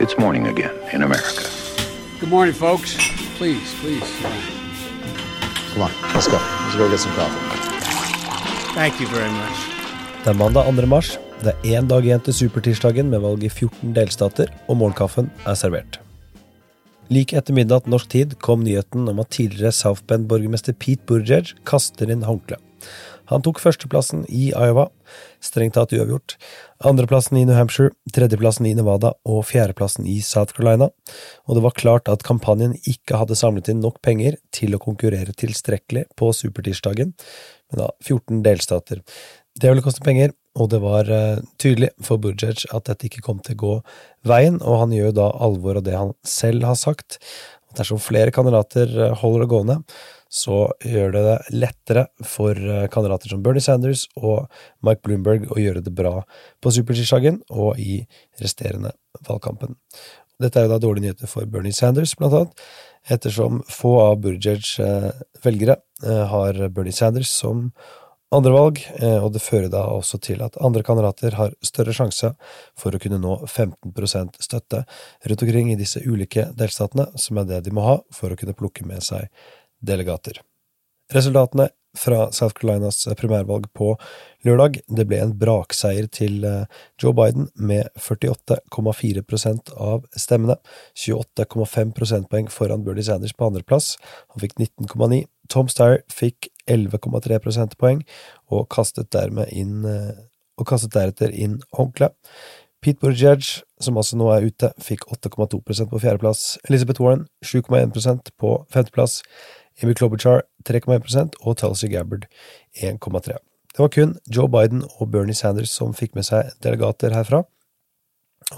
It's morning again in America. Good morning, folks. Please, please. Come on, let's go. Let's go get some coffee. Thank you very much. Det er mandag 2. mars. Det er én dag igjen til supertirsdagen med valg i 14 delstater, og morgenkaffen er servert. Like etter midnatt norsk tid kom nyheten om at tidligere South Bend-borgermester Pete Buttigieg kaster inn håndkleet. Han tok førsteplassen i Iowa, strengt tatt uavgjort, andreplassen i New Hampshire, tredjeplassen i Nevada og fjerdeplassen i South Carolina, og det var klart at kampanjen ikke hadde samlet inn nok penger til å konkurrere tilstrekkelig på supertirsdagen, med da 14 delstater. Det ville koste penger, og det var uh, tydelig for Buttigieg at dette ikke kom til å gå veien, og han gjør da alvor av det han selv har sagt. Dersom flere kandidater eh, holder det gående, så gjør det det lettere for eh, kandidater som Bernie Sanders og Mike Bloomberg å gjøre det bra på supertirsdagen og i resterende valgkampen. Dette er jo da dårlige nyheter for Bernie Sanders, blant annet, ettersom få av Buttigiegs eh, velgere har Bernie Sanders som andrevalg, og det fører da også til at andre kandidater har større sjanse for å kunne nå 15% støtte rundt omkring i disse ulike delstatene, som er det de må ha for å kunne plukke med seg delegater. Resultatene fra South Carolinas primærvalg på lørdag, det ble en brakseier til eh, Joe Biden med 48,4% av stemmene, 28,5 prosentpoeng foran Bernie Sanders på andreplass, han fikk 19,9. Tom Steyer fikk 11,3 prosentpoeng og kastet inn eh, og kastet deretter inn håndkleet. Pete Buttigieg, som altså nå er ute, fikk 8,2% på fjerdeplass. Elizabeth Warren 7,1% på femteplass. Amy Klobuchar 3,1% og Tulsi Gabbard 1,3. Det var kun Joe Biden og Bernie Sanders som fikk med seg delegater herfra,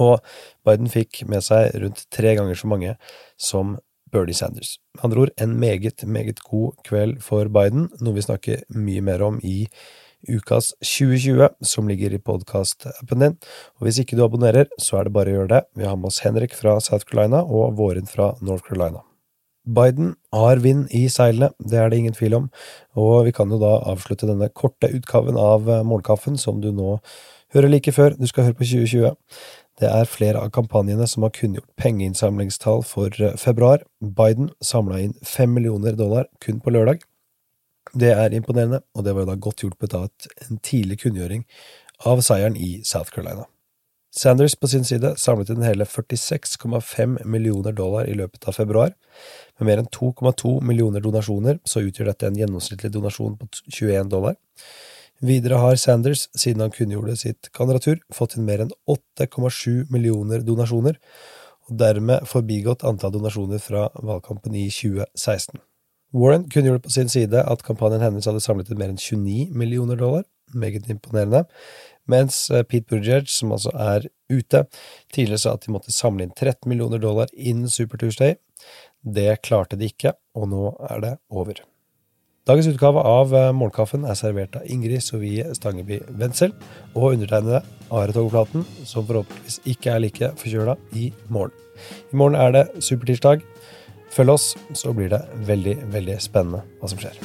og Biden fikk med seg rundt tre ganger så mange som Bernie Sanders. Med andre ord en meget, meget god kveld for Biden, noe vi snakker mye mer om i ukas 2020, som ligger i podkastappen din. Og hvis ikke du abonnerer, så er det bare å gjøre det. Vi har med oss Henrik fra South Carolina og Våren fra North Carolina. Biden har vind i seilene, det er det ingen tvil om, og vi kan jo da avslutte denne korte utgaven av Målkaffen som du nå hører like før du skal høre på 2020. Det er flere av kampanjene som har kunngjort pengeinnsamlingstall for eh, februar. Biden samla inn fem millioner dollar kun på lørdag. Det er imponerende, og det var jo da godt hjulpet av en tidlig kunngjøring av seieren i South Carolina. Sanders på sin side samlet inn hele 46,5 millioner dollar i løpet av februar. Med mer enn 2,2 millioner donasjoner så utgjør dette en gjennomsnittlig donasjon på 21 dollar. Videre har Sanders, siden han kunngjorde sitt kandidatur, fått inn mer enn 8,7 millioner donasjoner, og dermed forbigått antall donasjoner fra valgkampen i 2016. Warren kunngjorde på sin side at kampanjen hennes hadde samlet inn mer enn 29 millioner dollar, meget imponerende, mens eh, Pete Buttigieg, som altså er ute, tidligere sa at de måtte samle inn 13 millioner dollar innen Super Tuesday. Det klarte de ikke, og nå er det over. Dagens utgave av eh, Morgenkaffen er servert av Ingrid Sovie Stangeby Wendsel og undertegnede Are Togplaten, som forhåpentligvis ikke er like forkjøla i morgen. I morgen er det supertirsdag. Følg oss, så blir det veldig, veldig spennende hva som skjer.